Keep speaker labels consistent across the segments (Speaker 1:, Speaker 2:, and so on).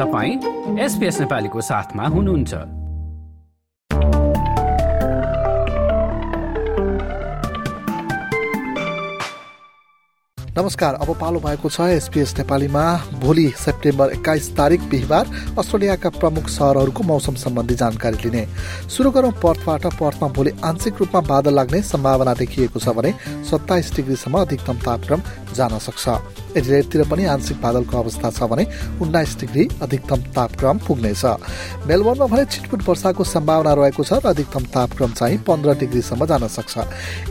Speaker 1: तपाईँ एसपिएस नेपालीको साथमा हुनुहुन्छ।
Speaker 2: नमस्कार अब पालो भएको छ एसपिएस नेपालीमा। भोलि सेप्टेम्बर एक्काइस तारिक बिहिबार अस्ट्रेलियाका प्रमुख सहरहरूको मौसम सम्बन्धी जानकारी लिने। सुरु गरौँ पर्थबाट। पर्थमा भोलि आंशिक रूपमा बादल लाग्ने सम्भावना देखिएको छ भने सत्ताइस डिग्रीसम्म अधिकतम तापक्रम जान सक्छ। एडिलेटतिर पनि आंशिक बादलको अवस्था छ भने उन्नाइस डिग्री अधिकतम तापक्रम पुग्नेछ। मेलबोर्नमा भने छिटपुट वर्षाको सम्भावना रहेको छ र अधिकतम तापक्रम चाहिँ पन्ध्र डिग्रीसम्म जान सक्छ।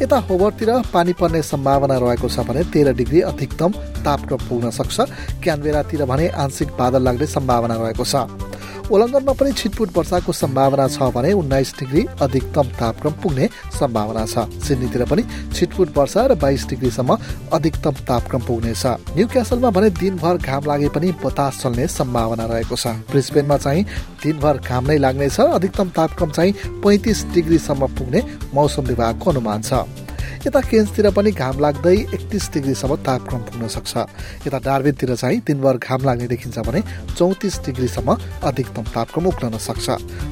Speaker 2: यता होबरतिर पानी पर्ने सम्भावना रहेको छ भने तेह्र डिग्री अधिकतम तापक्रम पुग्न सक्छ। क्यानबेरातिर भने आंशिक बादल लाग्ने सम्भावना रहेको छ। ओलङ्गनमा पनि छिटपुट वर्षाको सम्भावना छ भने उन्नाइस डिग्री अधिकतम तापक्रम पुग्ने सम्भावना छ। सिडनीतिर पनि छिटपुट वर्षा र बाइस डिग्रीसम्म अधिकतम तापक्रम पुग्नेछ। न्यू क्यासलमा भने दिनभर घाम लागे पनि बतास चल्ने सम्भावना रहेको छ। ब्रिस्बेनमा चाहिँ दिनभर घाम नै लाग्नेछ। अधिकतम तापक्रम चाहिँ पैँतिस डिग्रीसम्म पुग्ने मौसम विभागको अनुमान छ। यता केन्सतिर पनि घाम लाग्दै एकतिस डिग्रीसम्म तापक्रम पुग्न सक्छ। यता डार्बिनतिर चाहिँ दिनभर घाम लाग्ने देखिन्छ भने चौतिस डिग्रीसम्म अधिकतम तापक्रम उक्लन सक्छ।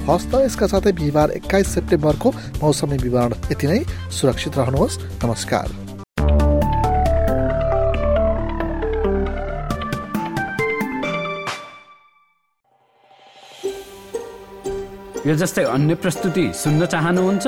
Speaker 2: हस्त यसका साथै बिहिबार एक्काइस सेप्टेम्बरको मौसमी विवरण यति नै। सुरक्षित रहनुहोस्। नमस्कार।
Speaker 1: यो जस्तै अन्य प्रस्तुति सुन्न चाहनुहुन्छ?